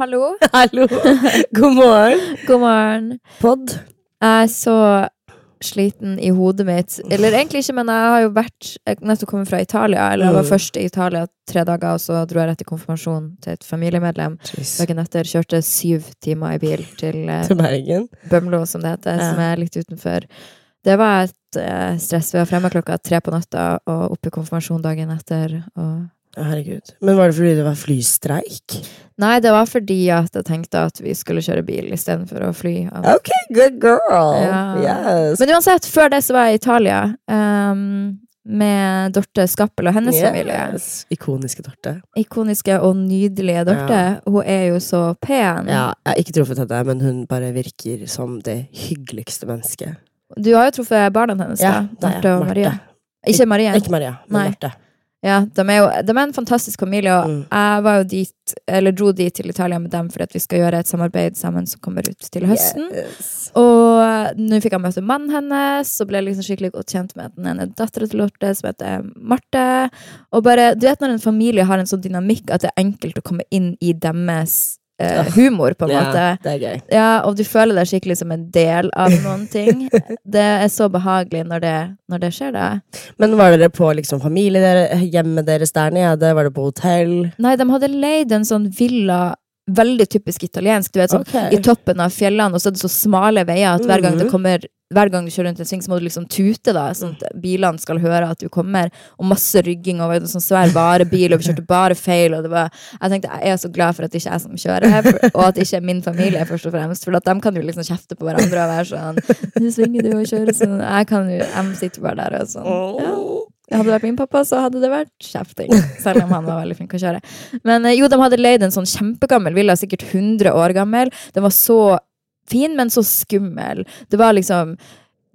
Hallo. Hallo. God morgen. God morgen. Pod. Jeg er så sliten i hodet mitt. Eller egentlig ikke, men jeg har jo vært jeg nettopp kommet fra Italia. Eller jeg var Mm. først i Italia tre dager, og så dro jeg rett i konfirmasjon til et familiemedlem. Dagen etter kjørte syv timer i bil til eh, Til Bergen. Bømlo, som det heter, Ja. som er litt utenfor. Det var et eh, stress. Vi var fremme klokka tre på natta og oppe i konfirmasjon dagen etter. Og Herregud. Men var det fordi det var flystreik? Nei, det var fordi at jeg tenkte at vi skulle kjøre bil istedenfor å fly. Ok, good girl. Ja. Yes. Men uansett, før det så var jeg i Italia Um, med Dorte Skappel og hennes familie. Ikoniske Dorte. Ikoniske og nydelige Dorte. Hun er jo så pen. Ja, jeg har ikke truffet henne, men hun bare virker som det hyggeligste mennesket. Du har jo truffet barna hennes, Ja, da. Marte og. Maria. Ikke Marie. Ikke Maria, men Nei. Marte. Ja, de er jo de er en fantastisk familie, og Mm. jeg var jo dit, eller dro dit til Italia med dem for at vi skal gjøre et samarbeid sammen som kommer ut til høsten. Yes. Og nå fikk jeg møte mannen hennes, og ble liksom skikkelig godt kjent med den ene dattera til Lorte, som heter Marte. Og bare, du vet når en familie har en sånn dynamikk at det er enkelt å komme inn i deres eh, humor, på en Ja, måte. det er gøy. Ja, og du føler deg skikkelig som en del av noen ting. Det er så behagelig når det, når det skjer, da. Men var dere på liksom familie hjemmet deres der nede? Var det på hotell? Nei, de hadde leid en sånn villa, veldig typisk italiensk, du vet, sånn okay. i toppen av fjellene, og så er det så smale veier at hver gang det Mhm. kommer hver gang du kjører rundt en sving, så må du liksom tute, da, sånn at bilene skal høre at du kommer. Og masse rygging, og en sånn svær varebil, og vi kjørte bare feil. Og det var, jeg tenkte jeg er så glad for at det ikke er jeg som kjører, for, og at det ikke er min familie, først og fremst. For at de kan jo liksom kjefte på hverandre og være sånn Nå svinger du og kjører sånn. Jeg kan jo, jeg sitter bare der og sånn. Ja. Hadde det vært min pappa, så hadde det vært kjefting. Selv om han var veldig flink å kjøre. Men eh, jo, de hadde leid en sånn kjempegammel villa, sikkert 100 år gammel. Den var så fin, men så skummel. Det var liksom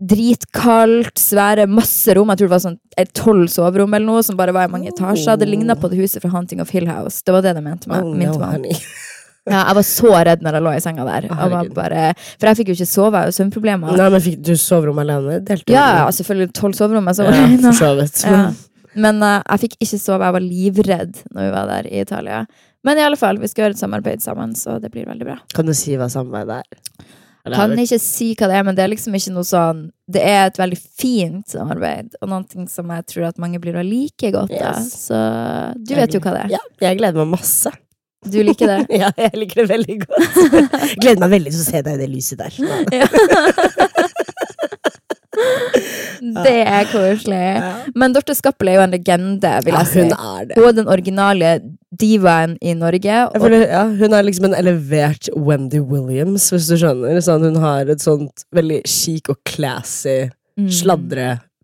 dritkaldt, svære, masse rom. Jeg tror det var sånn tolv soverom eller noe, som bare var i mange etasjer. Det ligna på det huset fra Hunting of Hill House. Det var det de mente med. Oh, no. Ja, jeg var så redd når jeg lå i senga der. Bare, for jeg fikk jo ikke sove, jeg har jo søvnproblemer. Nei, men fikk du soverom alene? Delte du Ja, selvfølgelig tolv soverom. Jeg ja, for så vidt. ja. Men uh, jeg fikk ikke sove, jeg var livredd når vi var der i Italia. Men i alle fall, vi skal gjøre et samarbeid sammen, så det blir veldig bra. Kan du si hva samarbeidet er? Eller Kan ikke si hva det er, men det er liksom ikke noe sånn Det er et veldig fint samarbeid, og noe som jeg tror at mange blir å like godt. Yes. Så du vet jo hva det er. Ja, jeg gleder meg masse. Du liker det? Ja, jeg liker det veldig godt. Gleder meg veldig til å se deg i det lyset der. Det er koselig. Men Dorte Skappel er jo en legende, vil Ja, jeg si. hun er det. Er den originale divaen i Norge. Og, føler, ja, hun er liksom en elevert Wendy Williams, hvis du skjønner. Sånn, hun har et sånt veldig chic og classy Mm.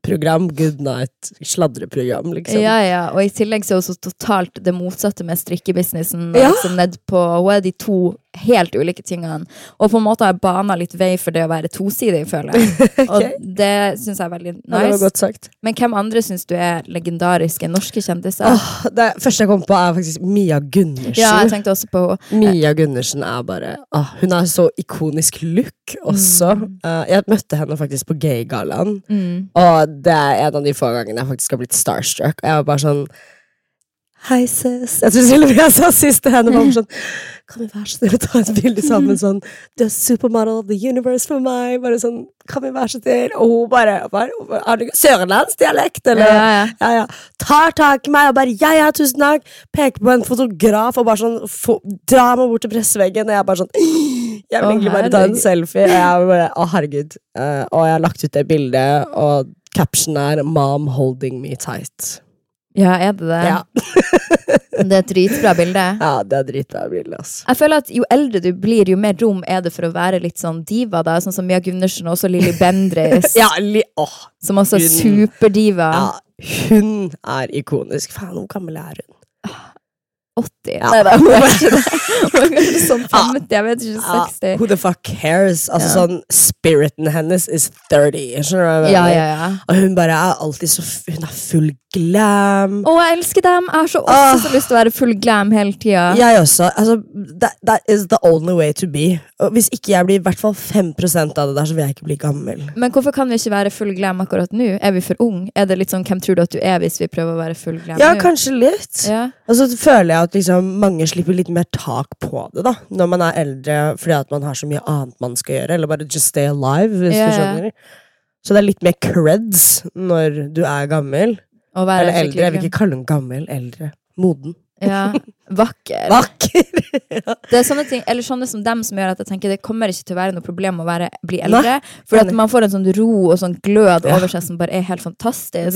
Sladreprogram. Good night sladreprogram, liksom. Ja, ja, og i tillegg så er hun så totalt det motsatte med strikkebusinessen. Ja. Liksom ned på, hun er de to helt ulike tingene. Og på en måte har jeg bana litt vei for det å være tosidig, føler jeg. Og det syns jeg er veldig Ja, det var nice. Men hvem andre syns du er legendariske norske kjendiser? Oh, det første jeg kom på, er faktisk Mia Gundersen. Ja, jeg tenkte også på Mia Gundersen er bare oh, Hun har så ikonisk look også. Eh, jeg møtte henne faktisk på Gaygallaen, mm. og det er en av de få gangene jeg faktisk har blitt starstruck. Og jeg var bare sånn Hei, sis. Jeg tror og jeg sa sist til henne. Sånn, kan vi være så snill å ta et bilde sammen? Sånn, du er supermodel of the universe for meg. Bare sånn, kan vi være så snill? Og hun bare, bare Har du sørlandsdialekt, eller? Ja, ja. ja, ja. Tar tak i meg og bare ja, ja, tusen takk. Peker på en fotograf og bare sånn få, drar meg bort til presseveggen. Og jeg bare sånn Jeg vil egentlig bare ta en selfie. Og jeg bare, å, herregud. Eh, og jeg har lagt ut det bildet, og captionen er 'Mom holding me tight'. Ja, er det det? Ja, Det er et dritbra bilde. ja det er dritbra bilde, altså. Jeg føler at Jo eldre du blir, jo mer rom er det for å være litt sånn diva. da Sånn som Mia Gundersen og også Lilly Bendriss, Ja, li oh, som også er superdiva. ja, hun er ikonisk. Faen, hvor gammel er hun? 80. Ja. Nei da, hun er ikke det. Hun sånn 50, jeg vet ikke, Ja, 60. who the fuck cares? Altså Ja. sånn, Spiriten hennes is 30. Skjønner du hva jeg? Ja, ja, ja. Og hun bare er alltid så Hun er full glam. Å, jeg elsker dem! Jeg har så også ah. så lyst til å være full glam hele tida. Jeg også. Altså, that, that is the only way to be. Og hvis ikke jeg blir i hvert fall 5% av det der, så vil jeg ikke bli gammel. Men hvorfor kan vi ikke være full glam akkurat nå? Er vi for ung? Er det litt sånn hvem tror du at du er hvis vi prøver å være full glam Ja, nå? kanskje litt. Ja. Og så føler jeg at liksom mange slipper litt mer tak på det, da. da, når man er eldre fordi at man har så mye annet man skal gjøre, eller bare just stay alive, hvis yeah. du skjønner. Så det er litt mer creds når du er gammel. Eller eldre. Jeg vil ikke kalle den gammel. Eldre. Moden. Ja, vakker. Vakker! Det er sånne ting, eller sånne som dem som gjør at jeg tenker det kommer ikke til å være noe problem å være, bli eldre. For at man får en sånn ro og sånn glød Ja. over seg som bare er helt fantastisk.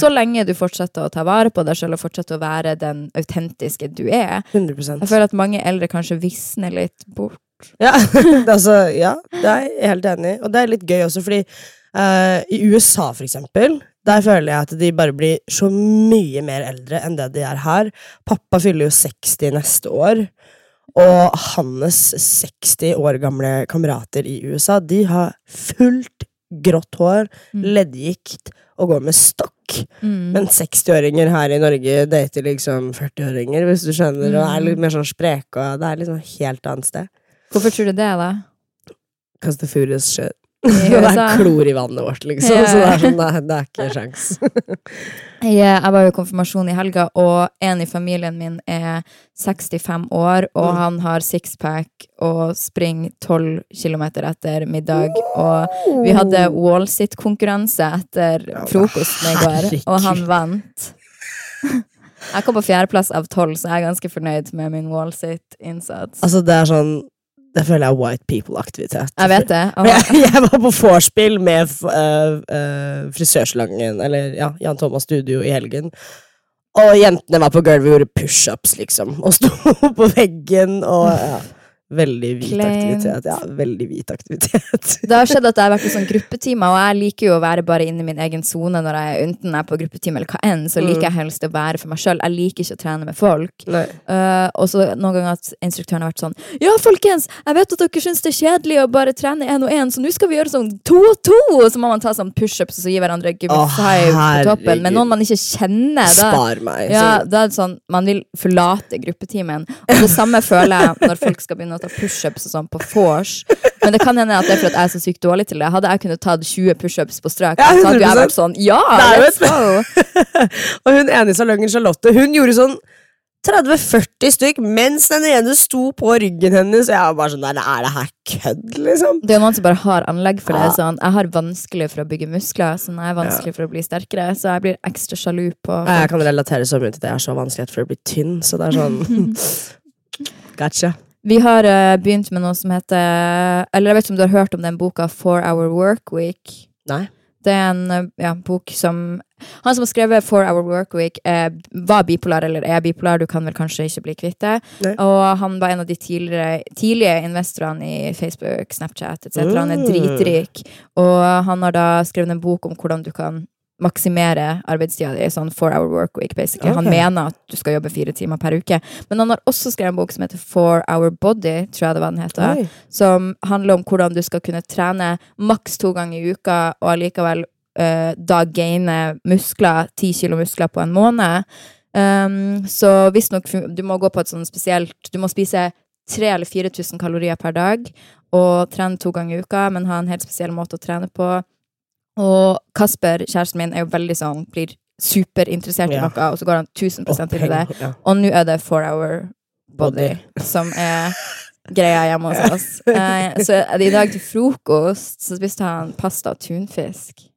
Så lenge du fortsetter å ta vare på deg selv og fortsetter å være den autentiske du er. 100 Jeg føler at mange eldre kanskje visner litt bort. Ja, det er altså, ja, det er jeg helt enig i. Og det er litt gøy også, fordi uh, i USA, for eksempel, der føler jeg at de bare blir så mye mer eldre enn det de er her. Pappa fyller jo 60 neste år, og hans 60 år gamle kamerater i USA, de har fullt grått hår, Mm. leddgikt og går med stokk. Mm. Men 60-åringer her i Norge dater liksom 40-åringer, hvis du skjønner, og er litt mer sånn spreke, og det er liksom et helt annet sted. Hvorfor tror du det, da? Because the food is shit. I det er USA? klor i vannet vårt, liksom. Ja. Så det er sånn, nei, det er ikke. Jeg, jeg var jo i konfirmasjon i helga, og en i familien min er 65 år, og Mm. han har sixpack og springer 12 km etter middag. Og vi hadde wallsit-konkurranse etter frokosten i går, og han vant. Jeg kom på fjerdeplass av tolv, så jeg er ganske fornøyd med min wallsit-innsats. Altså, det er sånn Det føler jeg er white people-aktivitet. Jeg vet det. Jeg, jeg var på vorspiel med uh, øh, øh, frisørslangen, eller ja, Jan Thomas Studio i helgen. Og jentene var på gulvet og gjorde pushups, liksom. Og sto på veggen og ja. Veldig hvit aktivitet. Ja, veldig hvit aktivitet. Det har skjedd at jeg har vært i sånn gruppetimer, og jeg liker jo å være bare inne i min egen sone når jeg enten er på gruppetime eller hva enn, så liker jeg helst å være for meg sjøl. Jeg liker ikke å trene med folk. Uh, og så noen ganger at instruktøren har vært sånn Ja, folkens, jeg vet at dere syns det er kjedelig å bare trene én og én, så nå skal vi gjøre sånn to og to! Og så må man ta sånn pushups og så gi hverandre give oh, five på toppen. Men noen man ikke kjenner, da Spar meg. ja, da er det sånn, Man vil forlate gruppetimen. Og det samme føler jeg når folk skal begynne å ta pushups og sånn på vors. Men det kan hende at det er for at jeg er så sykt dårlig til det. Hadde jeg kunnet tatt 20 pushups på strøk, Ja, så hadde jeg vært sånn Ja, let's go! Og hun ene i salongen, Charlotte, hun gjorde sånn 30-40 stykk mens den ene sto på ryggen hennes. Og jeg var bare sånn der, Er det her kødd, liksom? Det er noen som bare har anlegg for det. Ja. Sånn, jeg har vanskelig for å bygge muskler, så jeg er vanskelig for å bli sterkere. Så jeg blir ekstra sjalu på Jeg kan relatere så mye til det. Jeg er så vanskelig for å bli tynn, så det er sånn Gotcha. Vi har uh, begynt med noe som heter Eller jeg vet ikke om du har hørt om den boka Four Hour Work Week? Nei. Det er en ja, bok som Han som har skrevet Four Hour Work Week, eh, var bipolar eller er bipolar. Du kan vel kanskje ikke bli kvitt det. Nei. Og han var en av de tidlige investorene i Facebook, Snapchat etc. Han er Mm. dritrik. Og han har da skrevet en bok om hvordan du kan maksimere arbeidstida di. Sånn four hour work week, basically. Han mener at du skal jobbe fire timer per uke. Men han har også skrevet en bok som heter Four Hour Body, tror jeg det var den heter Oi. som handler om hvordan du skal kunne trene maks to ganger i uka, og allikevel uh, da gaine muskler, ti kilo muskler på en måned. Um, så visstnok Du må gå på et sånn spesielt Du må spise 3000 eller 4000 kalorier per dag og trene to ganger i uka, men ha en helt spesiell måte å trene på. Og Kasper, kjæresten min, er jo veldig sånn blir superinteressert i Ja. noe, og så går han 1000 inn i det. Ja. Og nå er det four hour body, som er greia hjemme hos oss. Eh, så i dag til frokost så spiste han pasta og tunfisk.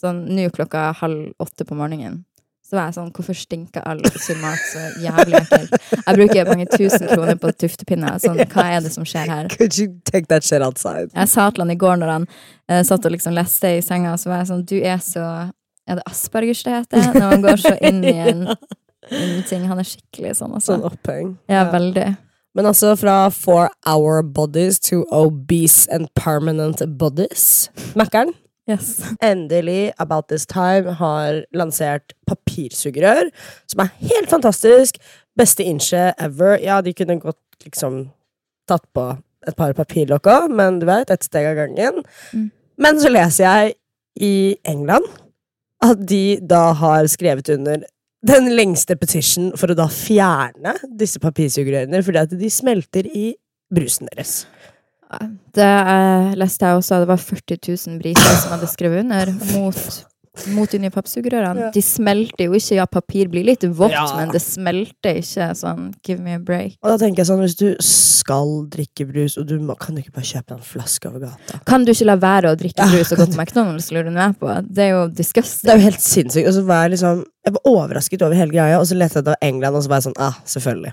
Sånn nå klokka halv åtte på morgenen. Så var jeg sånn, hvorfor stinker all sunn mat så jævlig ekkelt? Jeg bruker mange tusen kroner på tuftepinner. Sånn, hva er det som skjer her? Could you take that shit outside? Jeg sa til han i går når han uh, satt og liksom leste i senga, så var jeg sånn Du er så Er det aspergers det heter? Når man går så inn i en, en ting. Han er skikkelig sånn, altså. Sånn oppheng. Ja, veldig. Men altså fra four hour bodies to obese and permanent bodies. Mækkern, Yes. endelig, about this time, har lansert papirsugerør, som er helt fantastisk. Beste inche ever. Ja, de kunne godt liksom tatt på et par papirlokk òg, men du vet, et steg av gangen. Mm. Men så leser jeg i England at de da har skrevet under den lengste petition for å da fjerne disse papirsugerørene, fordi at de smelter i brusen deres. Det eh, leste jeg også, det var 40 000 briter som hadde skrevet under mot mot de nye pappsugerørene. Ja. De smelter jo ikke. Ja, papir blir litt vått, Ja. men det smelter ikke sånn give me a break. Og da tenker jeg sånn, hvis du skal drikke brus, og du må, kan du ikke bare kjøpe en flaske over gata? Kan du ikke la være å drikke brus og gå til McDonald's, lurer du meg på? Det er jo Det er jo helt sinnssykt. Og så var jeg liksom Jeg var overrasket over hele greia, og så lette jeg etter England, og så var jeg sånn ah, selvfølgelig.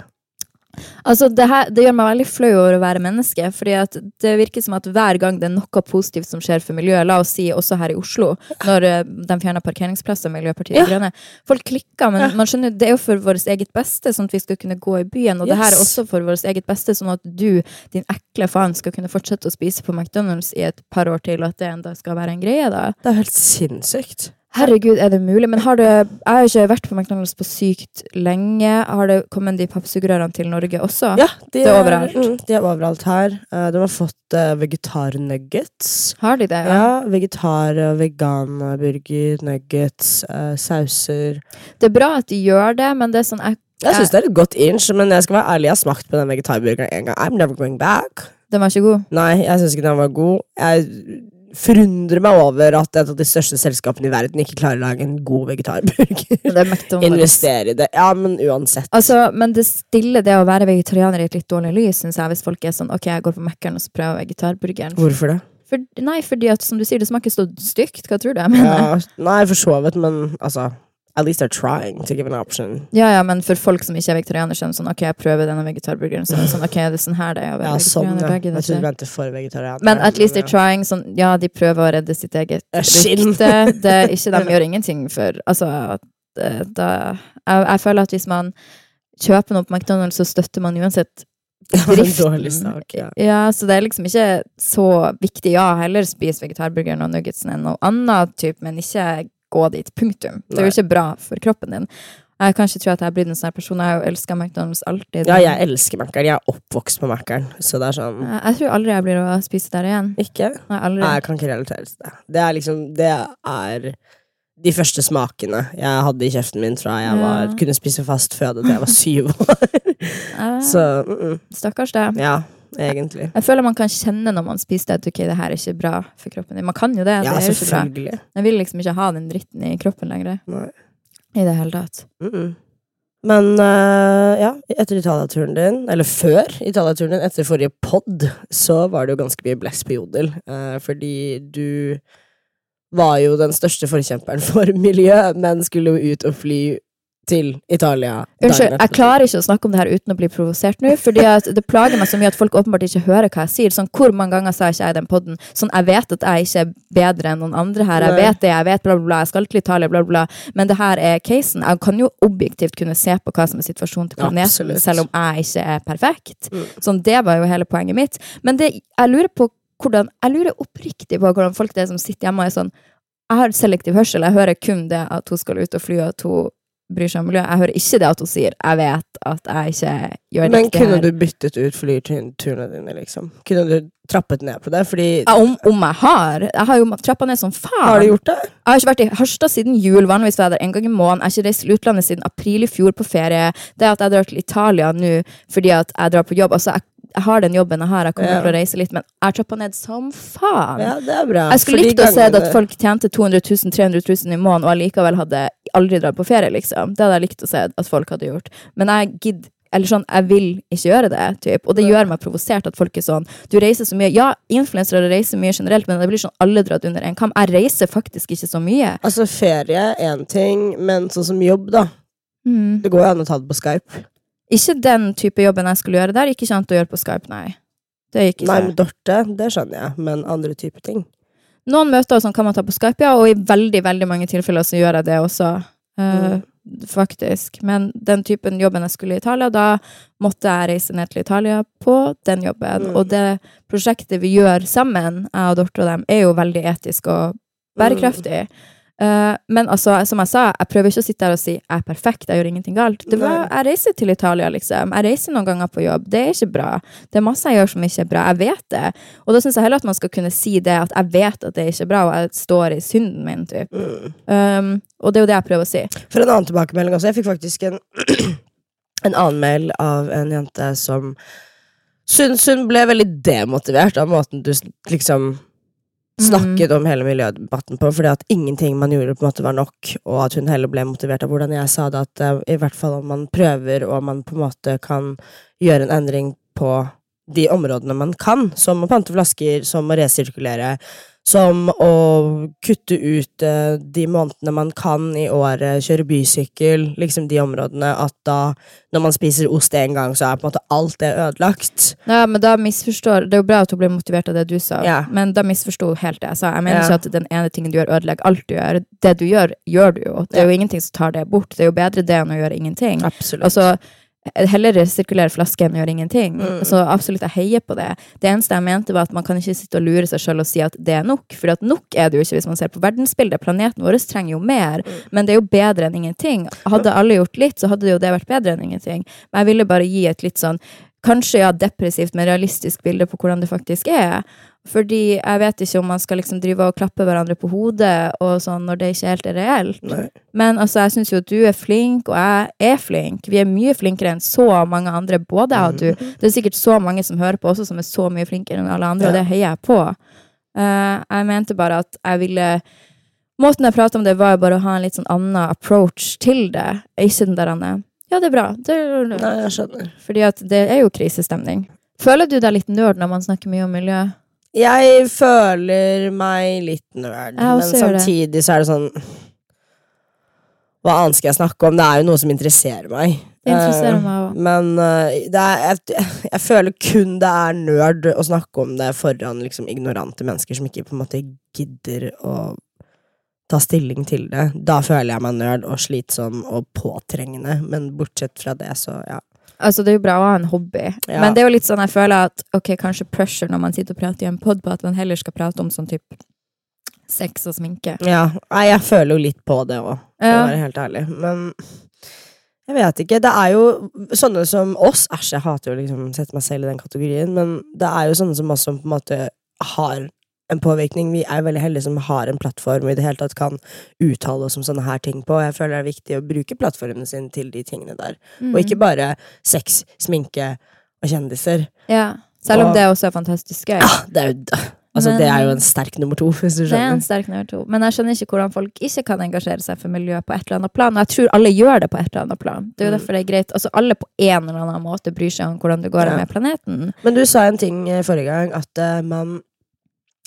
Altså, det, her, det gjør meg veldig flau over å være menneske, fordi at det virker som at hver gang det er noe positivt som skjer for miljøet, la oss si også her i Oslo, når eh, de fjerner parkeringsplasser, Miljøpartiet Ja. Grønne Folk klikker, men Ja. man skjønner, det er jo for vårt eget beste, sånn at vi skal kunne gå i byen, og det her er også for vårt eget beste, sånn at du, din ekle faen, skal kunne fortsette å spise på McDonald's i et par år til, og at det enda skal være en greie, da. Det er helt sinnssykt. Herregud, er det mulig? Men har det Jeg har ikke vært på McDonald's på sykt lenge. Har det kommet de pappsugerørene til Norge også? Ja, de Det er overalt. Mm, de er overalt her. Eh, de har fått uh, vegetarnuggets. Har de det? Ja, vegetar- og veganburger, nuggets, eh, sauser. Det er bra at de gjør det, men det er sånn jeg, Jeg syns det er et godt inch, men jeg skal være ærlig, jeg har smakt på den vegetarburgeren en gang. I'm never going back. Den var ikke god. Nei, jeg syns ikke den var god. Jeg forundrer meg over at et av de største selskapene i verden ikke klarer å lage en god vegetarburger. Det er Investere i det. Ja, men uansett. Altså, men det stiller det å være vegetarianer i et litt dårlig lys, syns jeg, hvis folk er sånn ok, jeg går på Mækkern og så prøver jeg vegetarburgeren. Hvorfor det? For, nei, fordi at som du sier, det smaker så stygt. Hva tror du jeg mener? Ja, nei, for så vidt, men altså At least they're trying to give an option. Ja, ja, men for folk som ikke er vegetarianer, så er det sånn ok, jeg prøver denne vegetarburgeren. Så er det sånn ok, det er sånn her det er å være Ja, sånn, vegetarianer. begge Jeg tror du venter mente for vegetarianere. Men at least they're trying. Sånn, ja, de prøver å redde sitt eget Eh, rykte. Det er ikke, de gjør ingenting for Altså, da, jeg, jeg føler at hvis man kjøper noe på McDonald's, så støtter man uansett driften. sak, ja. Ja, så det er liksom ikke så viktig. Ja, heller spis vegetarburgeren og nuggetsen enn noe annet type, men ikke gå dit. Punktum. Det er jo ikke bra for kroppen din. Jeg kan ikke tro at jeg er blitt en sånn person. Jeg har jo elska McDonald's alltid. Ja, jeg elsker Mækkern. Jeg er oppvokst på Mækkern, så det er sånn Jeg, jeg tror aldri jeg blir å spise der igjen. Ikke? Nei, aldri. Nei, jeg kan ikke relatere til det. Det er liksom Det er de første smakene jeg hadde i kjeften min fra jeg var, Ja. kunne spise fast føde til jeg var syv år. Så mm, mm, Stakkars det. ja, egentlig. Jeg føler man kan kjenne når man spiser at ok, det her er ikke bra for kroppen din. Man kan jo det. Ja, det selvfølgelig. Jeg vil liksom ikke ha den dritten i kroppen lenger. Nei. I det hele tatt. Mm -mm. Men uh, ja, etter Italia-turen din, eller før Italia-turen din, etter forrige pod, så var det jo ganske mye bless på Jodel. Uh, fordi du var jo den største forkjemperen for miljø, men skulle jo ut og fly til Italia. Unnskyld, jeg klarer ikke å snakke om det her uten å bli provosert nå. fordi det plager meg så mye at folk åpenbart ikke hører hva jeg sier. Sånn, Hvor mange ganger sa ikke jeg i den podden sånn, jeg vet at jeg ikke er bedre enn noen andre her. Jeg Nei. vet det, jeg vet bla, bla, bla. Jeg skal til Italia, bla, bla. Men det her er casen. Jeg kan jo objektivt kunne se på hva som er situasjonen til planeten, Absolutt. selv om jeg ikke er perfekt. Mm. Sånn, det var jo hele poenget mitt. Men det, jeg lurer på hvordan Jeg lurer oppriktig på hvordan folk det er som sitter hjemme og er sånn Jeg har selektiv hørsel. Jeg hører kun det at hun skal ut og fly, og at hun bryr seg om miljøet. Jeg hører ikke det at hun sier 'jeg vet at jeg ikke gjør Men riktig kunne her'. du byttet ut flyturene dine, liksom? Kunne du trappet ned på det? Fordi Ja, om, om jeg har? Jeg har jo trappa ned som faen. Har du gjort det? Jeg har ikke vært i Harstad siden jul, vanligvis var jeg der en gang i måneden. Jeg har ikke reist til utlandet siden april i fjor på ferie. Det at jeg drar til Italia nå fordi at jeg drar på jobb altså jeg, jeg har den jobben jeg har, jeg kommer Ja. til å reise litt, men jeg har trappa ned som faen. Ja, det er bra. Jeg skulle likt å se at folk tjente 200 000, 300 000 i måneden, og allikevel hadde aldri dratt på ferie, liksom. Det hadde jeg likt å se at folk hadde gjort. Men jeg gidder eller sånn, jeg vil ikke gjøre det. Typ. Og det gjør meg provosert at folk er sånn Du reiser så mye. Ja, influensere reiser mye generelt, men det blir sånn alle dratt under en kam. Jeg reiser faktisk ikke så mye. Altså, ferie er én ting, men sånn som jobb, da. Mm. Det går jo an å ta det på Skype. Ikke den type jobben jeg skulle gjøre der. Ikke kjent å gjøre på Skype, nei. Det gikk ikke. Nei, med Dorte, det skjønner jeg, men andre typer ting. Noen møter og sånn kan man ta på Skype, ja, og i veldig veldig mange tilfeller så gjør jeg det også. eh, faktisk. Men den typen jobben jeg skulle i Italia, da måtte jeg reise ned til Italia på den jobben. Mm. Og det prosjektet vi gjør sammen, jeg og Dorte og dem, er jo veldig etisk og bærekraftig. Eh, men altså, som jeg sa, jeg prøver ikke å sitte her og si jeg er perfekt, jeg gjør ingenting galt. Det var, jeg reiser til Italia, liksom. Jeg reiser noen ganger på jobb. Det er ikke bra. Det er masse jeg gjør som ikke er bra. Jeg vet det. Og da syns jeg heller at man skal kunne si det, at jeg vet at det er ikke bra, og jeg står i synden min, typ. Mm. Um, og det er jo det jeg prøver å si. For en annen tilbakemelding også. Jeg fikk faktisk en, en annen mail av en jente som syns hun ble veldig demotivert av måten du liksom snakket om hele miljødebatten på, fordi at ingenting man gjorde på en måte var nok, og at hun heller ble motivert av hvordan jeg sa det, at eh, i hvert fall om man prøver, og man på en måte kan gjøre en endring på de områdene man kan, som å pante flasker, som å resirkulere, som å kutte ut eh, de månedene man kan i året, kjøre bysykkel, liksom de områdene, at da, når man spiser ost én gang, så er på en måte alt det ødelagt. Ja, men da misforstår Det er jo bra at hun ble motivert av det du sa, Ja. men da misforsto hun helt det jeg sa. Jeg mener Ja. ikke at den ene tingen du gjør, ødelegger alt du gjør. Det du gjør, gjør du jo. Det er jo ingenting som tar det bort. Det er jo bedre det enn å gjøre ingenting. Absolutt. Altså, heller resirkulere flaske enn å gjøre ingenting. Mm. Så absolutt, jeg heier på det. Det eneste jeg mente, var at man kan ikke sitte og lure seg sjøl og si at det er nok. For nok er det jo ikke hvis man ser på verdensbildet. Planeten vår trenger jo mer, Mm. men det er jo bedre enn ingenting. Hadde alle gjort litt, så hadde jo det vært bedre enn ingenting. Men jeg ville bare gi et litt sånn Kanskje ja, depressivt, men realistisk bilde på hvordan det faktisk er. Fordi jeg vet ikke om man skal liksom drive og klappe hverandre på hodet og sånn når det ikke helt er reelt. Nei. Men altså, jeg syns jo at du er flink, og jeg er flink. Vi er mye flinkere enn så mange andre, både jeg og du. Mm. Det er sikkert så mange som hører på også, som er så mye flinkere enn alle andre, og det heier jeg på. Uh, jeg mente bare at jeg ville Måten jeg pratet om det, var jo bare å ha en litt sånn annen approach til det. Ikke den der Anne. Ja, det er bra. Det er, Nei, jeg skjønner. fordi at det er jo krisestemning. Føler du deg litt nerd når man snakker mye om miljø? Jeg føler meg litt nerd, men samtidig så er det sånn Hva annet skal jeg snakke om? Det er jo noe som interesserer meg. Det interesserer Eh, meg også. Men eh, det er, jeg, jeg føler kun det er nerd å snakke om det foran liksom, ignorante mennesker som ikke på en måte gidder å ta stilling til det. Da føler jeg meg nerd og slitsom og påtrengende, men bortsett fra det, så ja. Altså, det er jo bra å ha en hobby, Ja. men det er jo litt sånn jeg føler at ok, kanskje pressure når man sitter og prater i en pod på at man heller skal prate om sånn type sex og sminke. ja. Nei, jeg føler jo litt på det òg, for Ja. å være helt ærlig. Men jeg vet ikke. Det er jo sånne som oss Æsj, jeg hater jo liksom å sette meg selv i den kategorien, men det er jo sånne som oss som på en måte har en påvirkning. Vi er veldig heldige som har en plattform og i det hele tatt kan uttale oss om sånne her ting på. Jeg føler det er viktig å bruke plattformene sine til de tingene der. Mm. Og ikke bare sex, sminke og kjendiser. Ja. Selv om Og- det også er fantastisk gøy. Ja, det er jo Altså, Men- det er jo en sterk nummer to, hvis du Det er en skjønner. sterk nummer to. Men jeg skjønner ikke hvordan folk ikke kan engasjere seg for miljøet på et eller annet plan. Og jeg tror alle gjør det på et eller annet plan. Det er jo Mm. derfor det er greit. Altså Alle på en eller annen måte bryr seg om hvordan det går Ja. med planeten. Men du sa en ting eh, forrige gang, at uh, man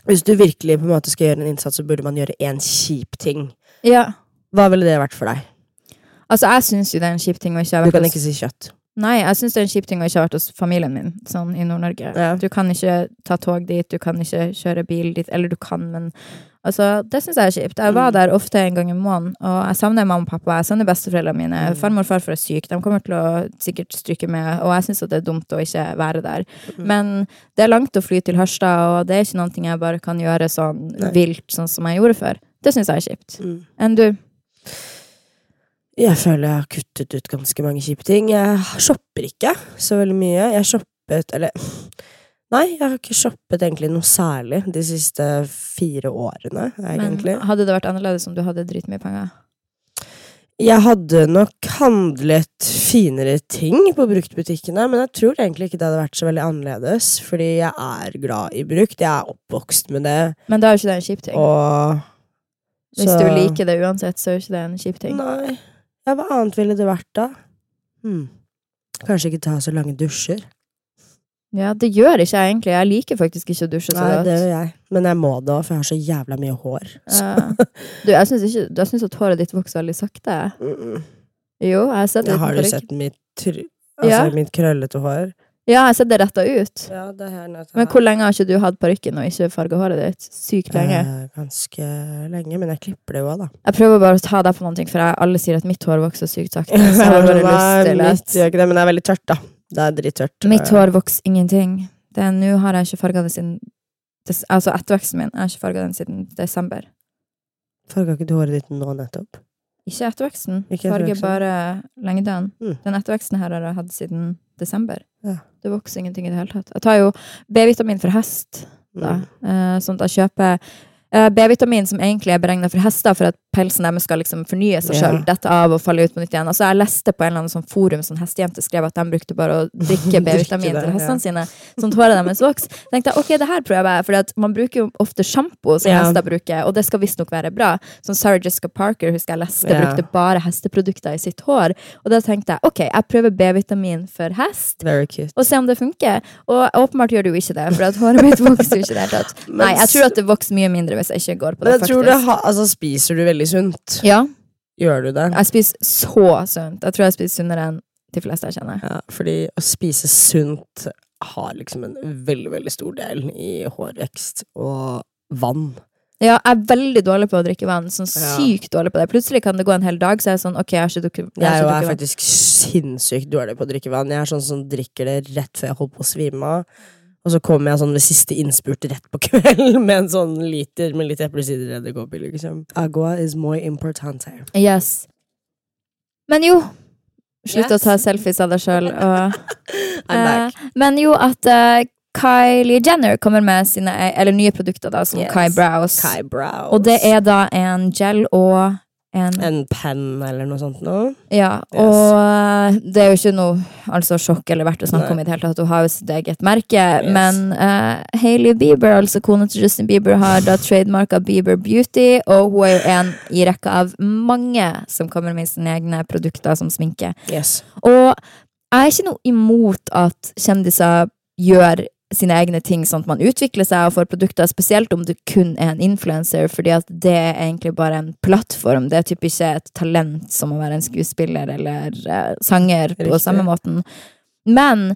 Hvis du virkelig på en måte skal gjøre en innsats, så burde man gjøre én kjip ting. Ja. Hva ville det vært for deg? Altså, jeg syns jo det er en kjip ting å ikke ha Du kan hos ikke si kjøtt. Nei, jeg syns det er en kjip ting å ikke ha vært hos familien min sånn i Nord-Norge. Ja. Du kan ikke ta tog dit, du kan ikke kjøre bil dit, eller du kan, men altså, det syns jeg er kjipt. Jeg var Mm. der ofte en gang i måneden, og jeg savner mamma og pappa, jeg savner besteforeldrene mine. Mm. Farmor og farfar er syke, de kommer til å sikkert stryke med, og jeg syns det er dumt å ikke være der. Mm. Men det er langt å fly til Harstad, og det er ikke noe jeg bare kan gjøre sånn Nei. vilt, sånn som jeg gjorde før. Det syns jeg er kjipt. Mm. Enn du? Jeg føler jeg har kuttet ut ganske mange kjipe ting. Jeg shopper ikke så veldig mye. Jeg shoppet Eller Nei, jeg har ikke shoppet egentlig noe særlig de siste fire årene, egentlig. Men hadde det vært annerledes om du hadde dritmye penger? Jeg hadde nok handlet finere ting på bruktbutikkene, men jeg tror egentlig ikke det hadde vært så veldig annerledes, fordi jeg er glad i brukt. Jeg er oppvokst med det, Men da er jo ikke det en kjip ting. og Hvis så- du liker det uansett, så er jo ikke det en kjip ting. Nei. Ja, hva annet ville det vært, da? Hm. Kanskje ikke ta så lange dusjer. Ja, det gjør ikke jeg egentlig. Jeg liker faktisk ikke å dusje så Nei, godt. det gjør jeg. Men jeg må det òg, for jeg har så jævla mye hår. Så. Ja. Du, jeg syns ikke Jeg syns at håret ditt vokser veldig sakte. Mm. Jo, jeg har sett det. Jeg har du sett mitt, tr altså, Ja. mitt krøllete hår? Ja, jeg ser det retta ut. Ja, det er her. Men hvor lenge har ikke du hatt parykken og ikke farga håret ditt? Sykt lenge. Eh, ganske lenge, men jeg klipper det jo òg, da. Jeg prøver bare å ta deg på noe, for jeg, alle sier at mitt hår vokser sykt sakte. Så jeg har bare lyst til mitt gjør ikke det, men det er veldig tørt, da. Det er drittørt. Mitt hår vokser ingenting. Nå har jeg ikke farga det siden des, Altså etterveksten min. Jeg har ikke farga den siden desember. Farga ikke du håret ditt nå nettopp? Ikke etterveksten. Ikke Farger bare lengden. Mm. Den etterveksten her har jeg hatt siden desember. Ja. Det vokser ingenting i det hele tatt. Jeg tar jo B-vitamin for hest, da. Mm. Eh, sånn at jeg kjøper B-vitamin som egentlig er beregna for hester, for at pelsen deres skal liksom fornye seg sjøl, dette av og falle ut på nytt igjen. Altså, jeg leste på en eller annen sånn forum sånn hestejente skrev at de brukte bare å drikke B-vitamin til til ja. sine, sånn at håret deres vokser. tenkte jeg ok, det her prøver jeg, for man bruker jo ofte sjampo som yeah. hester bruker, og det skal visstnok være bra. Sånn Sarah Jessica Parker husker jeg leste, yeah. brukte bare hesteprodukter i sitt hår, og da tenkte jeg ok, jeg prøver B-vitamin for hest og se om det funker. Og åpenbart gjør det jo ikke det, for at håret mitt vokser jo ikke i det hele tatt. Nei, jeg tror at det vokser mye mindre hvis jeg ikke går på Men det, jeg tror det ha, altså, Spiser du veldig sunt? Ja, Gjør du det? jeg spiser så sunt. Jeg tror jeg spiser sunnere enn de fleste jeg kjenner. Ja, fordi å spise sunt har liksom en veldig, veldig stor del i hårvekst og vann. Ja, jeg er veldig dårlig på å drikke vann. Sånn sykt dårlig på det. Plutselig kan det gå en hel dag, så er jeg sånn ok, jeg har ikke drukket jeg Jeg er er faktisk sinnssykt dårlig på å drikke vann. Jeg er sånn som drikker det rett før jeg holder på å svime av. Og så kommer jeg sånn ved siste innspurt rett på kvelden med en sånn liter med litt eplesider edderkopper, liksom. Agua is more importante. Yes. Men jo Slutt å ta selfies av deg sjøl. uh, men jo, at uh, Kylie Jenner kommer med sine e- eller nye produkter, da, som Yes. Kai Brows. Kai Brows. Og det er da en gel og en En penn eller noe sånt noe. Ja, og eh, det er jo ikke noe altså, sjokk eller verdt å snakke Nei. om i det hele tatt. Hun har jo sitt eget merke. Yes. Men uh, Hailey Bieber, altså kona til Justin Bieber, har da trademarka Bieber Beauty, og hun er jo en i rekka av mange som kommer med sine egne produkter som sminke. Yes. Og jeg er ikke noe imot at kjendiser gjør sine egne ting, sånn at man utvikler seg og får produkter, spesielt om du kun er en influencer, fordi at det er egentlig bare en plattform. Det er typ ikke et talent som å være en skuespiller eller uh, sanger på Riktig. samme måten. Men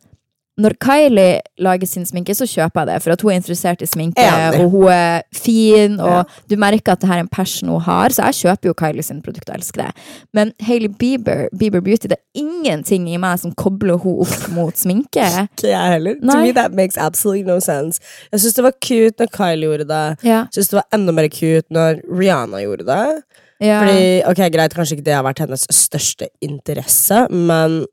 når Kylie lager sin sminke, så kjøper jeg det, for at hun er interessert i sminke, Enig. og hun er fin, og Ja. du merker at det her er en passion hun har, så jeg kjøper jo Kylie sine produkter, jeg elsker det. Men Hailey Bieber, Bieber Beauty, det er ingenting i meg som kobler hun opp mot sminke. Ikke jeg heller. To me that makes absolutely no sense. Jeg syns det var cute når Kylie gjorde det. Ja. Jeg syns det var enda mer cute når Rihanna gjorde det. ja. Fordi, ok, greit, Kanskje ikke det har vært hennes største interesse, men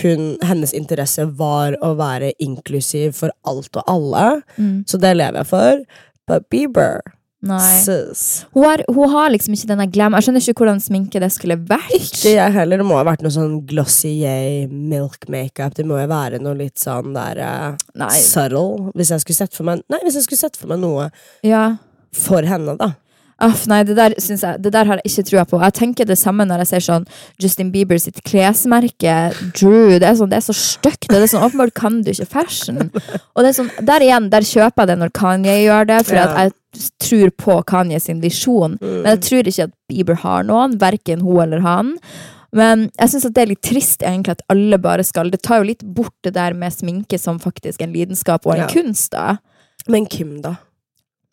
hun, hennes interesse var å være inklusiv for alt og alle. Mm. Så det lever jeg for. But Bieber, Nei. sis. Hun har, hun har liksom ikke denne glam. Jeg skjønner ikke hvordan sminke det skulle vært. Ikke jeg heller. Det må ha vært noe sånn Glossier milk makeup. Det må jo være noe litt sånn der uh, subtle. Hvis jeg skulle sett for meg Nei, hvis jeg skulle sett for meg noe Ja. for henne, da. Aff, nei, det der, jeg, det der har jeg ikke trua på. Jeg tenker det samme når jeg ser sånn Justin Bieber sitt klesmerke, Drew. Det er, sånn, det er så stygt. Det er sånn, åpenbart kan du ikke fashion. Og det er sånn, der igjen, der kjøper jeg det når Kanye gjør det, for jeg tror på Kanye sin visjon. Men jeg tror ikke at Bieber har noen, verken hun eller han. Men jeg syns det er litt trist egentlig at alle bare skal Det tar jo litt bort det der med sminke som faktisk en lidenskap og en Ja. kunst, da. Men Kim, da?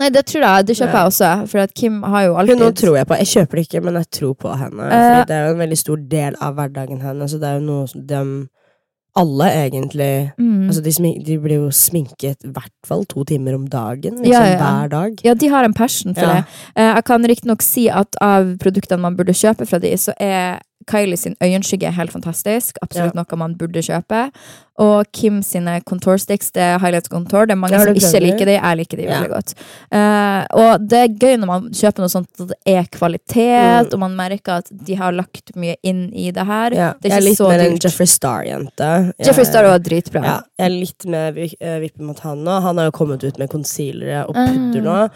Nei, det tror jeg. Det kjøper jeg også. For Kim har jo alltid Hun tror jeg på. Jeg kjøper det ikke, men jeg tror på henne. For Fordi det er jo en veldig stor del av hverdagen hennes. Så det er jo noe de alle egentlig mm. Altså de, de blir jo sminket i hvert fall to timer om dagen. Liksom, Ja, ja. Hver dag. Ja, de har en passion for Ja. det. Eh, jeg kan riktignok si at av produktene man burde kjøpe fra de, så er Kylie sin øyenskygge er helt fantastisk. Absolutt noe man burde kjøpe. Og Kim sine contour sticks, det er highlights contour. Det er mange som ikke liker de. Jeg liker de veldig godt. Uh, og det er gøy når man kjøper noe sånt at det er kvalitet, Mm. og man merker at de har lagt mye inn i det her. Ja. Det Jeg er er litt så mer en dyrt. Jeffrey Star-jente. Jeffrey Star var dritbra. Ja, jeg er litt vi- eh, mot han nå. Han har jo kommet ut med concealere og pudder mm. nå.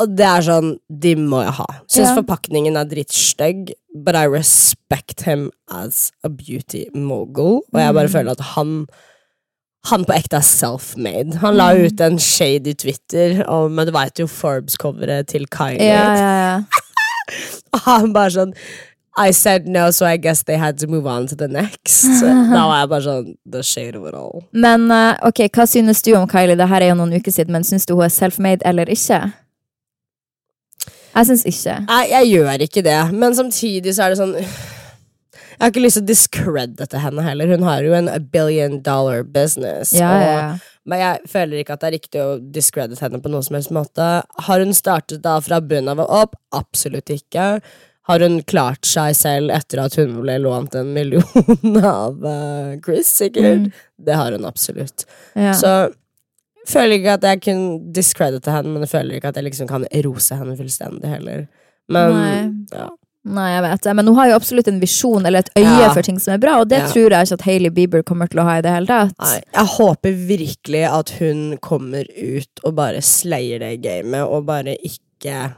Og det er sånn, de må jeg ha. Syns Ja. forpakningen er drittstygg, but I respect him as a beauty mogul. Og jeg bare Mm. føler at han han på ekte er self-made. Han la Mm. ut en shady Twitter om Men du veit jo Forbes-coveret til Kylie. Ja, ja. Og han bare sånn I said no, so I guess they had to move on to the next. da var jeg bare sånn The shade of it all. Men eh, ok, hva synes du om Kylie? Det her er jo noen uker siden, men syns du hun er self-made eller ikke? Jeg syns ikke. Nei, jeg gjør ikke det, men samtidig så er det sånn Jeg har ikke lyst til å discredite henne heller. Hun har jo en billion dollar business. Ja, og, ja, ja. Men jeg føler ikke at det er riktig å discredite henne på noen som helst måte. Har hun startet da fra bunnen av og opp? Absolutt ikke. Har hun klart seg selv etter at hun ble lånt en million av eh, Chris, sikkert? Mm. Det har hun absolutt. Ja. Så føler ikke at jeg kunne discredite henne, men jeg føler ikke at jeg liksom kan rose henne fullstendig heller. Men Nei. ja. Nei, jeg vet det. Men hun har jo absolutt en visjon eller et øye Ja. for ting som er bra, og det Ja. tror jeg ikke at Hailey Bieber kommer til å ha i det hele tatt. Nei, jeg håper virkelig at hun kommer ut og bare slayer det gamet, og bare ikke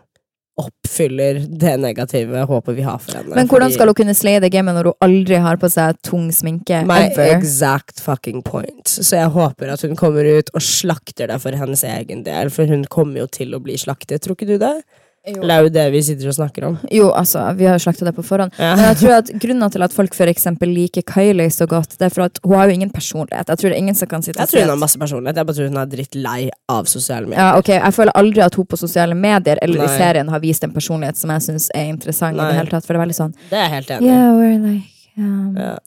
oppfyller det negative håpet vi har for henne. Men hvordan skal hun kunne slaye det gamet når hun aldri har på seg tung sminke? My ever? exact fucking point. Så jeg håper at hun kommer ut og slakter det for hennes egen del, for hun kommer jo til å bli slaktet, tror ikke du det? Jo. Det er jo det vi sitter og snakker om? Jo, altså, vi har slakta det på forhånd. Ja. Men jeg tror at grunnen til at folk eksempel liker Kylie så godt, det er for at hun har jo ingen personlighet. Jeg tror det er ingen som kan sitte Jeg tror hun har masse personlighet. Jeg bare tror hun er drittlei av sosiale medier. ja, ok, Jeg føler aldri at hun på sosiale medier eller i serien har vist en personlighet som jeg syns er interessant. i det hele tatt, For det er veldig sånn Det er jeg helt enig i. Yeah, we're like um, Ja.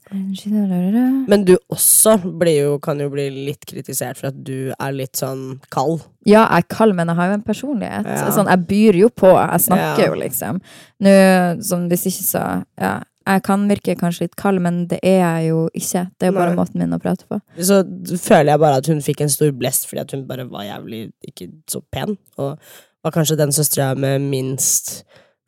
Men du også blir jo, kan jo bli litt kritisert for at du er litt sånn kald. Ja, jeg er kald, men jeg har jo en personlighet. Ja. Sånn, jeg byr jo på. Jeg snakker Ja. jo, liksom. Nå, sånn, hvis ikke så Ja. Jeg kan virke kanskje litt kald, men det er jeg jo ikke. Det er jo bare Nei. måten min å prate på. Så føler jeg bare at hun fikk en stor blest fordi at hun bare var jævlig ikke så pen. Og var kanskje den søstera med minst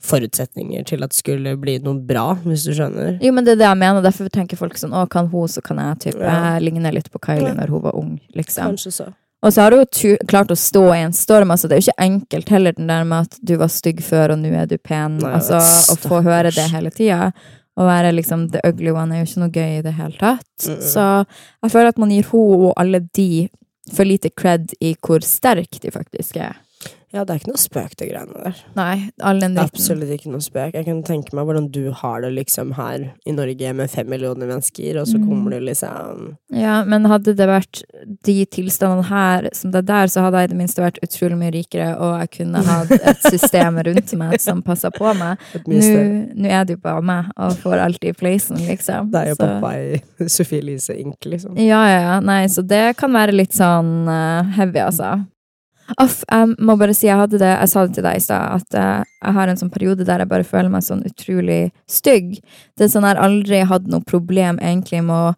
forutsetninger til at det skulle bli noe bra, hvis du skjønner. Jo, men det er det jeg mener. Derfor tenker folk sånn Å, kan hun, så kan jeg. Typ. Ja. Jeg ligner litt på Kylie Ja. når hun var ung, liksom. Kanskje så. Og så har hun jo klart å stå i en storm. Altså, det er jo ikke enkelt heller, den der med at du var stygg før, og nå er du pen. Nei, altså, å få høre det hele tida. Å være liksom the ugly one er jo ikke noe gøy i det hele tatt. Mm-mm. Så jeg føler at man gir henne og alle de for lite cred i hvor sterk de faktisk er. Ja, det er ikke noe spøk, det greiene der. Nei, all den dritten. Absolutt ikke noe spøk. Jeg kan tenke meg hvordan du har det liksom her i Norge med fem millioner mennesker, og så Mm. kommer du liksom Ja, men hadde det vært de tilstandene her som det er der, så hadde jeg i det minste vært utrolig mye rikere, og jeg kunne hatt et system rundt meg som passa på meg. nå er det jo bare meg, og får alt i placen, liksom. Det er jo Så- pappa i Sophie Elise Inc., liksom. Ja, ja, ja. Nei, så det kan være litt sånn eh, heavy, altså. Aff, jeg må bare si, jeg hadde det, jeg sa det til deg i stad, at eh, jeg har en sånn periode der jeg bare føler meg sånn utrolig stygg. Det er sånn jeg har aldri hatt noe problem egentlig med å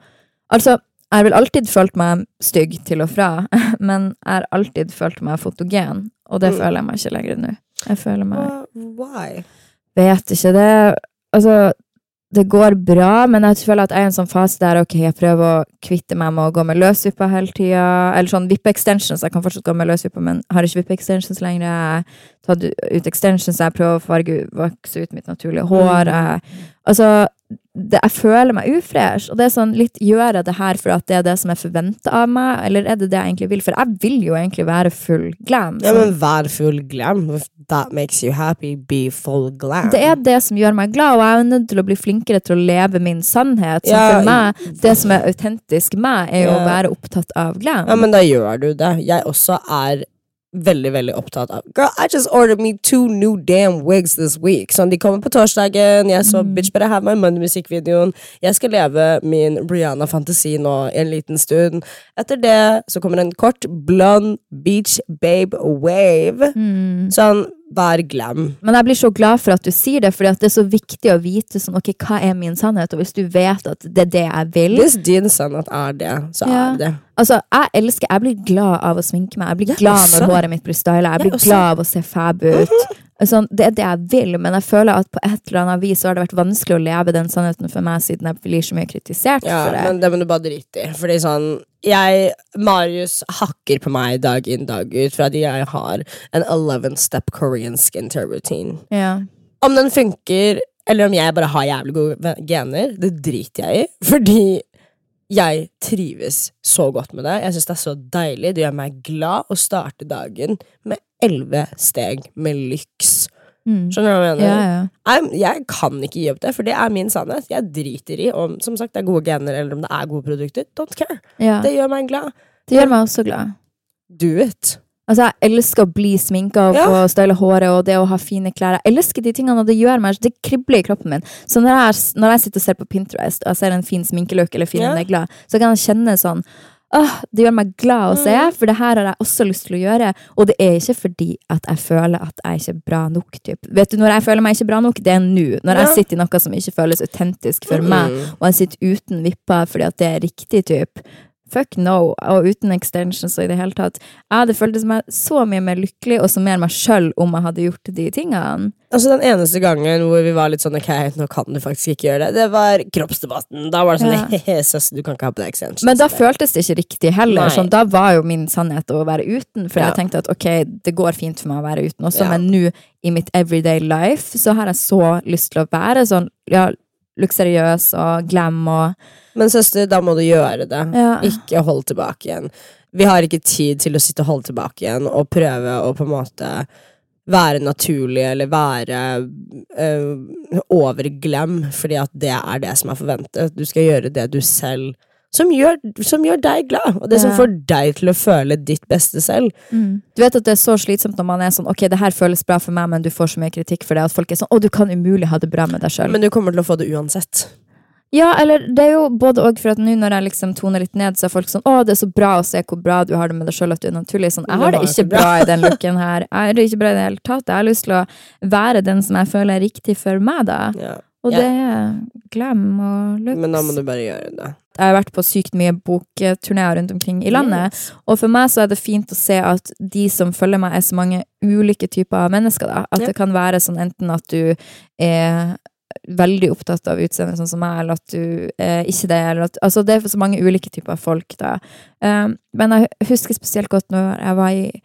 Altså, jeg har vel alltid følt meg stygg til og fra, men jeg har alltid følt meg fotogen, og det Mm. føler jeg meg ikke lenger nå. Jeg føler meg uh, Why? Vet ikke. Det Altså, det går bra, men jeg føler at jeg er i en sånn fase der ok, jeg prøver å kvitte meg med å gå med løsvippa hele tida. Eller sånn vippe-extensions. Jeg kan fortsatt gå med løsvippa, men har ikke vippe-extensions lenger. Jeg har tatt ut extensions, jeg prøver å farge, vokse ut mitt naturlige hår. Jeg, altså, det, jeg føler meg ufresh. Og det er sånn, litt gjør jeg det her for at det er det som er forventa av meg, eller er det det jeg egentlig vil? For jeg vil jo egentlig være full glam. Ja, sånn. men vær full glam. If that makes you happy, be full glam. Det er det som gjør meg glad, og jeg er nødt til å bli flinkere til å leve min sannhet. Så Ja, for meg, det som er autentisk meg, er jo å være opptatt av glam. Ja, men da gjør du det. Jeg også er veldig, veldig opptatt av Girl, I just ordered me two new damn wigs this week. Sånn, de kommer på torsdagen. Jeg så Mm. Bitch Better Have My Money-musikkvideoen. Jeg skal leve min Rihanna-fantasi nå en liten stund. Etter det så kommer en kort blond beach babe wave. Mm. Sånn, vær glem. Men jeg blir så glad for at du sier det, fordi det er så viktig å vite sånn, ok, hva er min sannhet, og hvis du vet at det er det jeg vil Hvis din sannhet er det, så Ja. er det. Altså, jeg elsker, jeg blir glad av å sminke meg. Jeg blir Jeg glad også. når håret mitt blir styla. Jeg Jeg blir også. glad av å se fab ut. Sånn, det er det jeg vil, men jeg føler at på et eller annet vis så har det vært vanskelig å leve den sannheten for meg, siden jeg blir så mye kritisert Ja, for det. men det må du bare drite i. Fordi sånn jeg, Marius hakker på meg dag inn dag ut fordi jeg har en 11 step Korean skincare routine. Ja. Om den funker, eller om jeg bare har jævlig gode gener, det driter jeg i. Fordi jeg trives så godt med det. Jeg syns det er så deilig. Det gjør meg glad å starte dagen med elleve steg med lyks. Mm. Skjønner du hva jeg mener? Ja, ja. jeg, jeg kan ikke gi opp det, for det er min sannhet. Jeg driter i om som sagt, det er gode gener eller om det er gode produkter. Don't care. ja. Det gjør meg glad. Det gjør meg også glad. Do it. Altså, Jeg elsker å bli sminka og få style håret og det å ha fine klær. Jeg elsker de tingene, og det gjør meg Det kribler i kroppen min. Så når jeg, når jeg sitter og ser på Pinterest og jeg ser en fin sminkeløk eller fine negler, så kan jeg kjenne sånn Åh, Det gjør meg glad å se, Mm. for det her har jeg også lyst til å gjøre. Og det er ikke fordi at jeg føler at jeg ikke er bra nok. Typ. Vet du, Når jeg føler meg ikke bra nok, det er nå. Når jeg sitter i noe som ikke føles autentisk for meg, Mm. og jeg sitter uten vipper fordi at det er riktig, typ. Fuck no, og uten extensions og i det hele tatt. Jeg hadde føltes meg så mye mer lykkelig og så mer meg sjøl om jeg hadde gjort de tingene. Altså Den eneste gangen hvor vi var litt sånn ok, nå kan du faktisk ikke gjøre det, det var kroppsdebatten. Da var det sånn Ja. he søs, du kan ikke ha på deg extensions. Men da føltes det ikke riktig heller. Sånn, da var jo min sannhet å være uten, for Ja. jeg tenkte at ok, det går fint for meg å være uten også, Ja. men nå i mitt everyday life så har jeg så lyst til å være sånn ja, luksuriøs og glam og Men søster, da må du gjøre det. Ja. Ikke hold tilbake igjen. Vi har ikke tid til å sitte og holde tilbake igjen og prøve å på en måte være naturlig eller være øh, overglem, fordi at det er det som er forventet. Du skal gjøre det du selv som gjør, som gjør deg glad, og det som får deg til å føle ditt beste selv. Du vet at det er så slitsomt når man er sånn Ok, det her føles bra for meg, men du får så mye kritikk for det at folk er sånn Å, du kan umulig ha det bra med deg sjøl. Men du kommer til å få det uansett. Ja, eller det er jo både og, for at nå når jeg liksom toner litt ned, så er folk sånn Å, det er så bra å se hvor bra du har det med deg sjøl, at du er naturlig. Sånn, jeg har det ikke bra i den looken her. Jeg har det ikke bra i det hele tatt. Jeg har lyst til å være den som jeg føler er riktig for meg, da. Ja. Og det er glem og looks. Men da må du bare gjøre det. Jeg har vært på sykt mye bokturneer rundt omkring i landet. Og for meg så er det fint å se at de som følger meg, er så mange ulike typer av mennesker. Da. At Ja. det kan være sånn enten at du er veldig opptatt av utseendet, sånn som meg, eller at du er ikke det. Eller at, altså det er så mange ulike typer av folk, da. Um, men jeg husker spesielt godt når jeg var i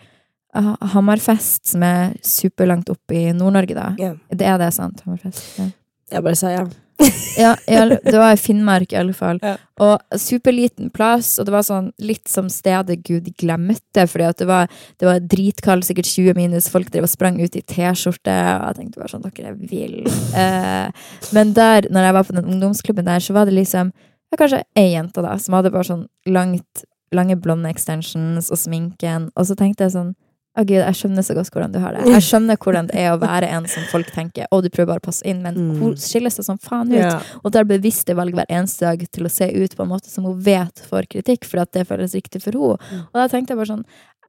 Hammerfest, som er superlangt opp i Nord-Norge, da. Ja. Det er det, sant? Hammerfest? Ja. Jeg bare sa ja. Ja, det var i Finnmark i alle fall. Ja. Og superliten plass, og det var sånn litt som stedet Gud glemte, fordi at det var, det var dritkaldt, sikkert 20 minus, folk drev og sprang ut i T-skjorte, og jeg tenkte bare sånn, dere er ville. Eh, men der, når jeg var på den ungdomsklubben der, så var det liksom, ja, kanskje ei jente da, som hadde bare sånn langt, lange blonde extensions og sminken, og så tenkte jeg sånn, å gud, jeg skjønner så godt hvordan du har det. Jeg skjønner hvordan det er å være en som folk tenker, å, du prøver bare å passe inn, men hun skiller seg som faen ut? Ja. Og tar bevisste valg hver eneste dag til å se ut på en måte som hun vet får kritikk, for at det føles riktig for henne. Mm. Og da tenkte jeg bare sånn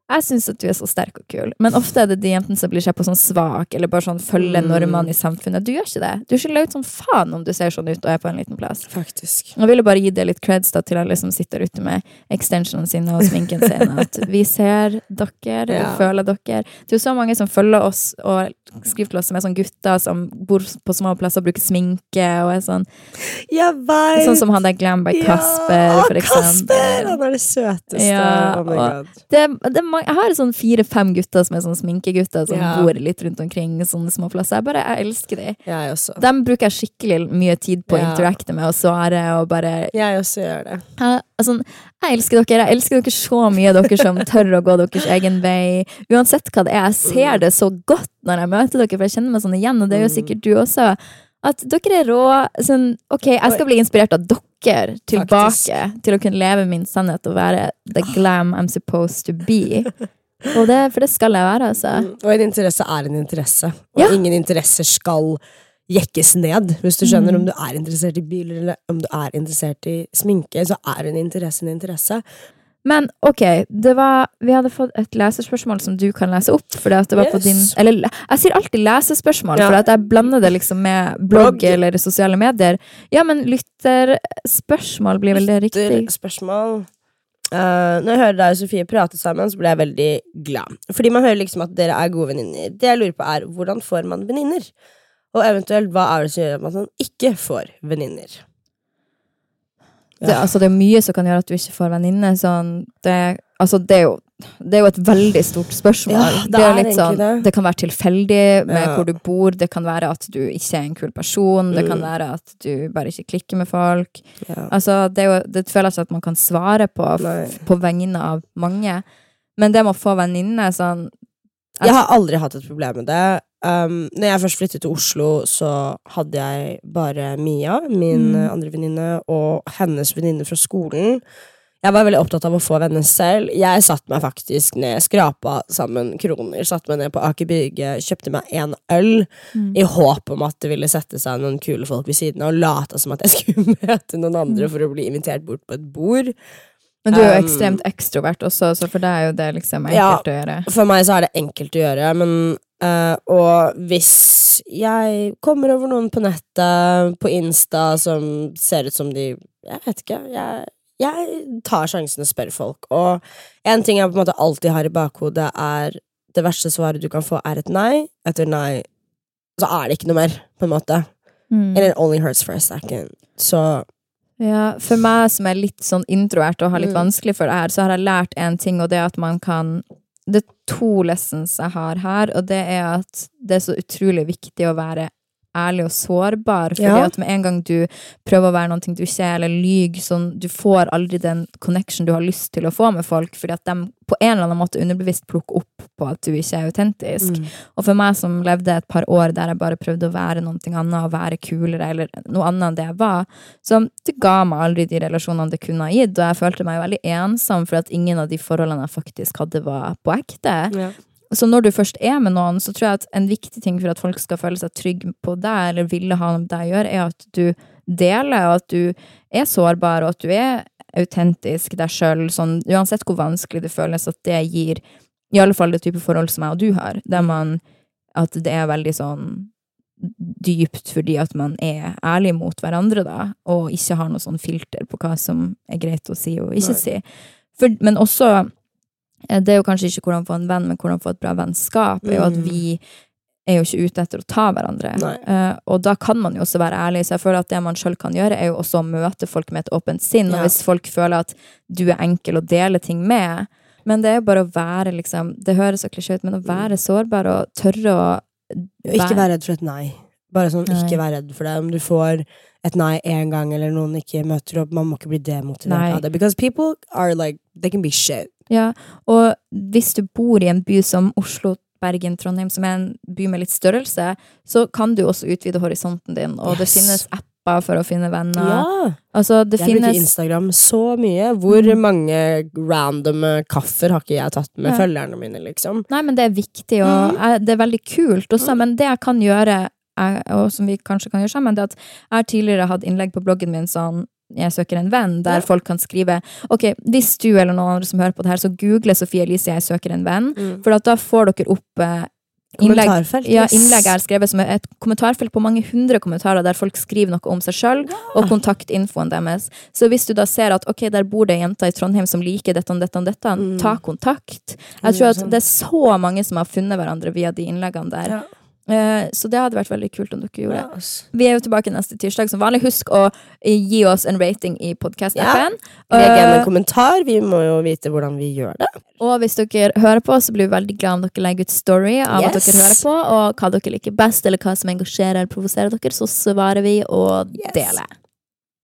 jeg syns at du er så sterk og kul, men ofte er det de jentene som blir sett på sånn svak, eller bare sånn følger Mm. normene i samfunnet. Du gjør ikke det. Du skiller ut som faen om du ser sånn ut og er på en liten plass. Faktisk. Jeg ville bare gi det litt creds da, til alle som sitter ute med extensionene sine og sminken sin. At vi ser dere, Ja. føler dere. Det er jo så mange som følger oss og skriver til oss som er sånn gutter som bor på små plasser og bruker sminke og er sånn Jeg veit! Sånn som han der Glam by Kasper, ja, for Kasper! eksempel. Han er det søteste. Ja, oh my god. Det, det er mange, jeg har sånn fire-fem gutter som er sånn sminkegutter, som Ja. bor litt rundt omkring sånne små plasser. Jeg bare, jeg elsker de. Jeg også. Dem bruker jeg skikkelig mye tid på å Ja. interacte med og svare og bare Jeg også gjør det. jeg, altså, jeg elsker dere. Jeg elsker dere så mye, dere som tør å gå deres egen vei. Uansett hva det er. Jeg ser det så godt når jeg møter dere, for jeg kjenner meg sånn igjen, og det gjør Mm. sikkert du også. At dere er rå. Sånn, ok, jeg skal bli inspirert av dere tilbake til å kunne leve min sannhet og være the glam I'm supposed to be. Og det, for det skal jeg være, altså. Og en interesse er en interesse. Og Ja. ingen interesser skal jekkes ned. Hvis du skjønner om du er interessert i biler eller om du er interessert i sminke, så er en interesse en interesse. Men ok, det var, vi hadde fått et lesespørsmål som du kan lese opp. At det var på din, eller jeg sier alltid lesespørsmål, Ja. for jeg blander det liksom med blogg Blogg. eller sosiale medier. Ja, men lytterspørsmål blir vel det riktig? Etter spørsmål Eh, Når jeg hører deg og Sofie prate sammen, så blir jeg veldig glad. Fordi man hører liksom at dere er gode venninner. Det jeg lurer på, er hvordan får man venninner? Og eventuelt, hva er det som gjør at man ikke får venninner? Det, altså, det er mye som kan gjøre at du ikke får venninne. Sånn, det, altså, det, er jo, det er jo et veldig stort spørsmål. Ja, det er sånn, det. kan være tilfeldig med Ja. hvor du bor. Det kan være at du ikke er en kul person. Det kan Mm. være at du bare ikke klikker med folk. Ja. Altså, det, er jo, det føles at man kan svare på på vegne av mange. Men det med å få venninne sånn Jeg har aldri hatt et problem med det. Um, når jeg først flyttet til Oslo, så hadde jeg bare Mia, min Mm. eh, andre venninne, og hennes venninne fra skolen. Jeg var veldig opptatt av å få venner selv. Jeg satte meg faktisk ned, skrapa sammen kroner, satte meg ned på Aker Brygge, kjøpte meg en øl, Mm. i håp om at det ville sette seg noen kule folk ved siden av, og lata som at jeg skulle møte noen andre Mm. for å bli invitert bort på et bord. Men du er jo Um, ekstremt ekstrovert også, så for deg er jo det liksom Ja. enkelt å gjøre. For meg så er det enkelt å gjøre, men eh, Og hvis jeg kommer over noen på nettet, på Insta, som ser ut som de Jeg vet ikke. Jeg, jeg tar sjansen og spør folk. Og en ting jeg på en måte alltid har i bakhodet, er det verste svaret du kan få, er et nei. Etter nei så er det ikke noe mer, på en måte. Mm. And it only hurts for a second. Så Ja, for meg som er litt sånn introvert og har litt Mm. vanskelig for det her, så har jeg lært en ting, og det er at man kan Det er to lessons jeg har her, og det er at det er så utrolig viktig å være ærlig og sårbar, fordi Ja. at med en gang du prøver å være noe du ikke er, eller lyg, sånn, du får aldri den connection du har lyst til å få med folk, fordi at de på en eller annen måte underbevisst plukker opp på at du ikke er autentisk. mm. Og for meg som levde et par år der jeg bare prøvde å være noe annet og være kulere eller noe annet enn det jeg var, så det ga meg aldri de relasjonene det kunne ha gitt, og jeg følte meg veldig ensom for at ingen av de forholdene jeg faktisk hadde, var på ekte. ja. Så når du først er med noen, så tror jeg at en viktig ting for at folk skal føle seg trygge på deg, eller ville ha med deg å gjøre, er at du deler, og at du er sårbar, og at du er autentisk deg sjøl, sånn, uansett hvor vanskelig det føles, at det gir i alle fall det type forhold som jeg og du har, der man At det er veldig sånn dypt fordi at man er ærlig mot hverandre, da, og ikke har noe sånn filter på hva som er greit å si og ikke Nei. si. For, men også Det er jo kanskje ikke hvordan få en venn, men hvordan få et bra vennskap, er jo at Mm. vi er jo ikke ute etter å ta hverandre. Eh, og da kan man jo også være ærlig, så jeg føler at det man sjøl kan gjøre, er jo også å møte folk med et åpent sinn. Og hvis folk føler at du er enkel å dele ting med Men det er jo bare å være liksom Det høres så klisjé ut, men å være sårbar og tørre å være. ikke være redd for et nei. Bare sånn, Nei. ikke være redd for det. Om du får et nei én gang, eller noen ikke møter opp, man må ikke bli demotivert av det. Because people are like, they can be shit. Ja, og hvis du bor i en by som Oslo, Bergen, Trondheim, som er en by med litt størrelse, så kan du også utvide horisonten din, og det finnes apper for å finne venner. Ja! Altså, det jeg bruker finnes Instagram så mye. Hvor Mm. mange random kaffer har ikke jeg tatt med Ja. følgerne mine, liksom? Nei, men det er viktig, og mm. det er veldig kult også, men det jeg kan gjøre, og som vi kanskje kan gjøre sammen, det er at jeg har tidligere hatt innlegg på bloggen min sånn jeg søker en venn, der Ja. folk kan skrive Ok, hvis du eller noen andre som hører på det her, så google Sofie Elise 'Jeg søker en venn', for at da får dere opp eh, innlegg Kommentarfelt. Ja, innlegg er skrevet som et kommentarfelt på mange hundre kommentarer der folk skriver noe om seg sjøl, og kontaktinfoen deres. Så hvis du da ser at ok, der bor det ei jente i Trondheim som liker dette og dette, dette Mm. ta kontakt. Jeg tror at det er så mange som har funnet hverandre via de innleggene der. Ja. Eh, Så det hadde vært veldig kult om dere gjorde. Ja. Vi er jo tilbake neste tirsdag som vanlig. Husk å eh, gi oss en rating i podkast-appen. Legg igjen en kommentar. Vi må jo vite hvordan vi gjør det. Og hvis dere hører på, så blir vi veldig glad om dere legger ut story av at dere hører på, og hva dere liker best, eller hva som engasjerer eller provoserer dere, så svarer vi og Yes. deler.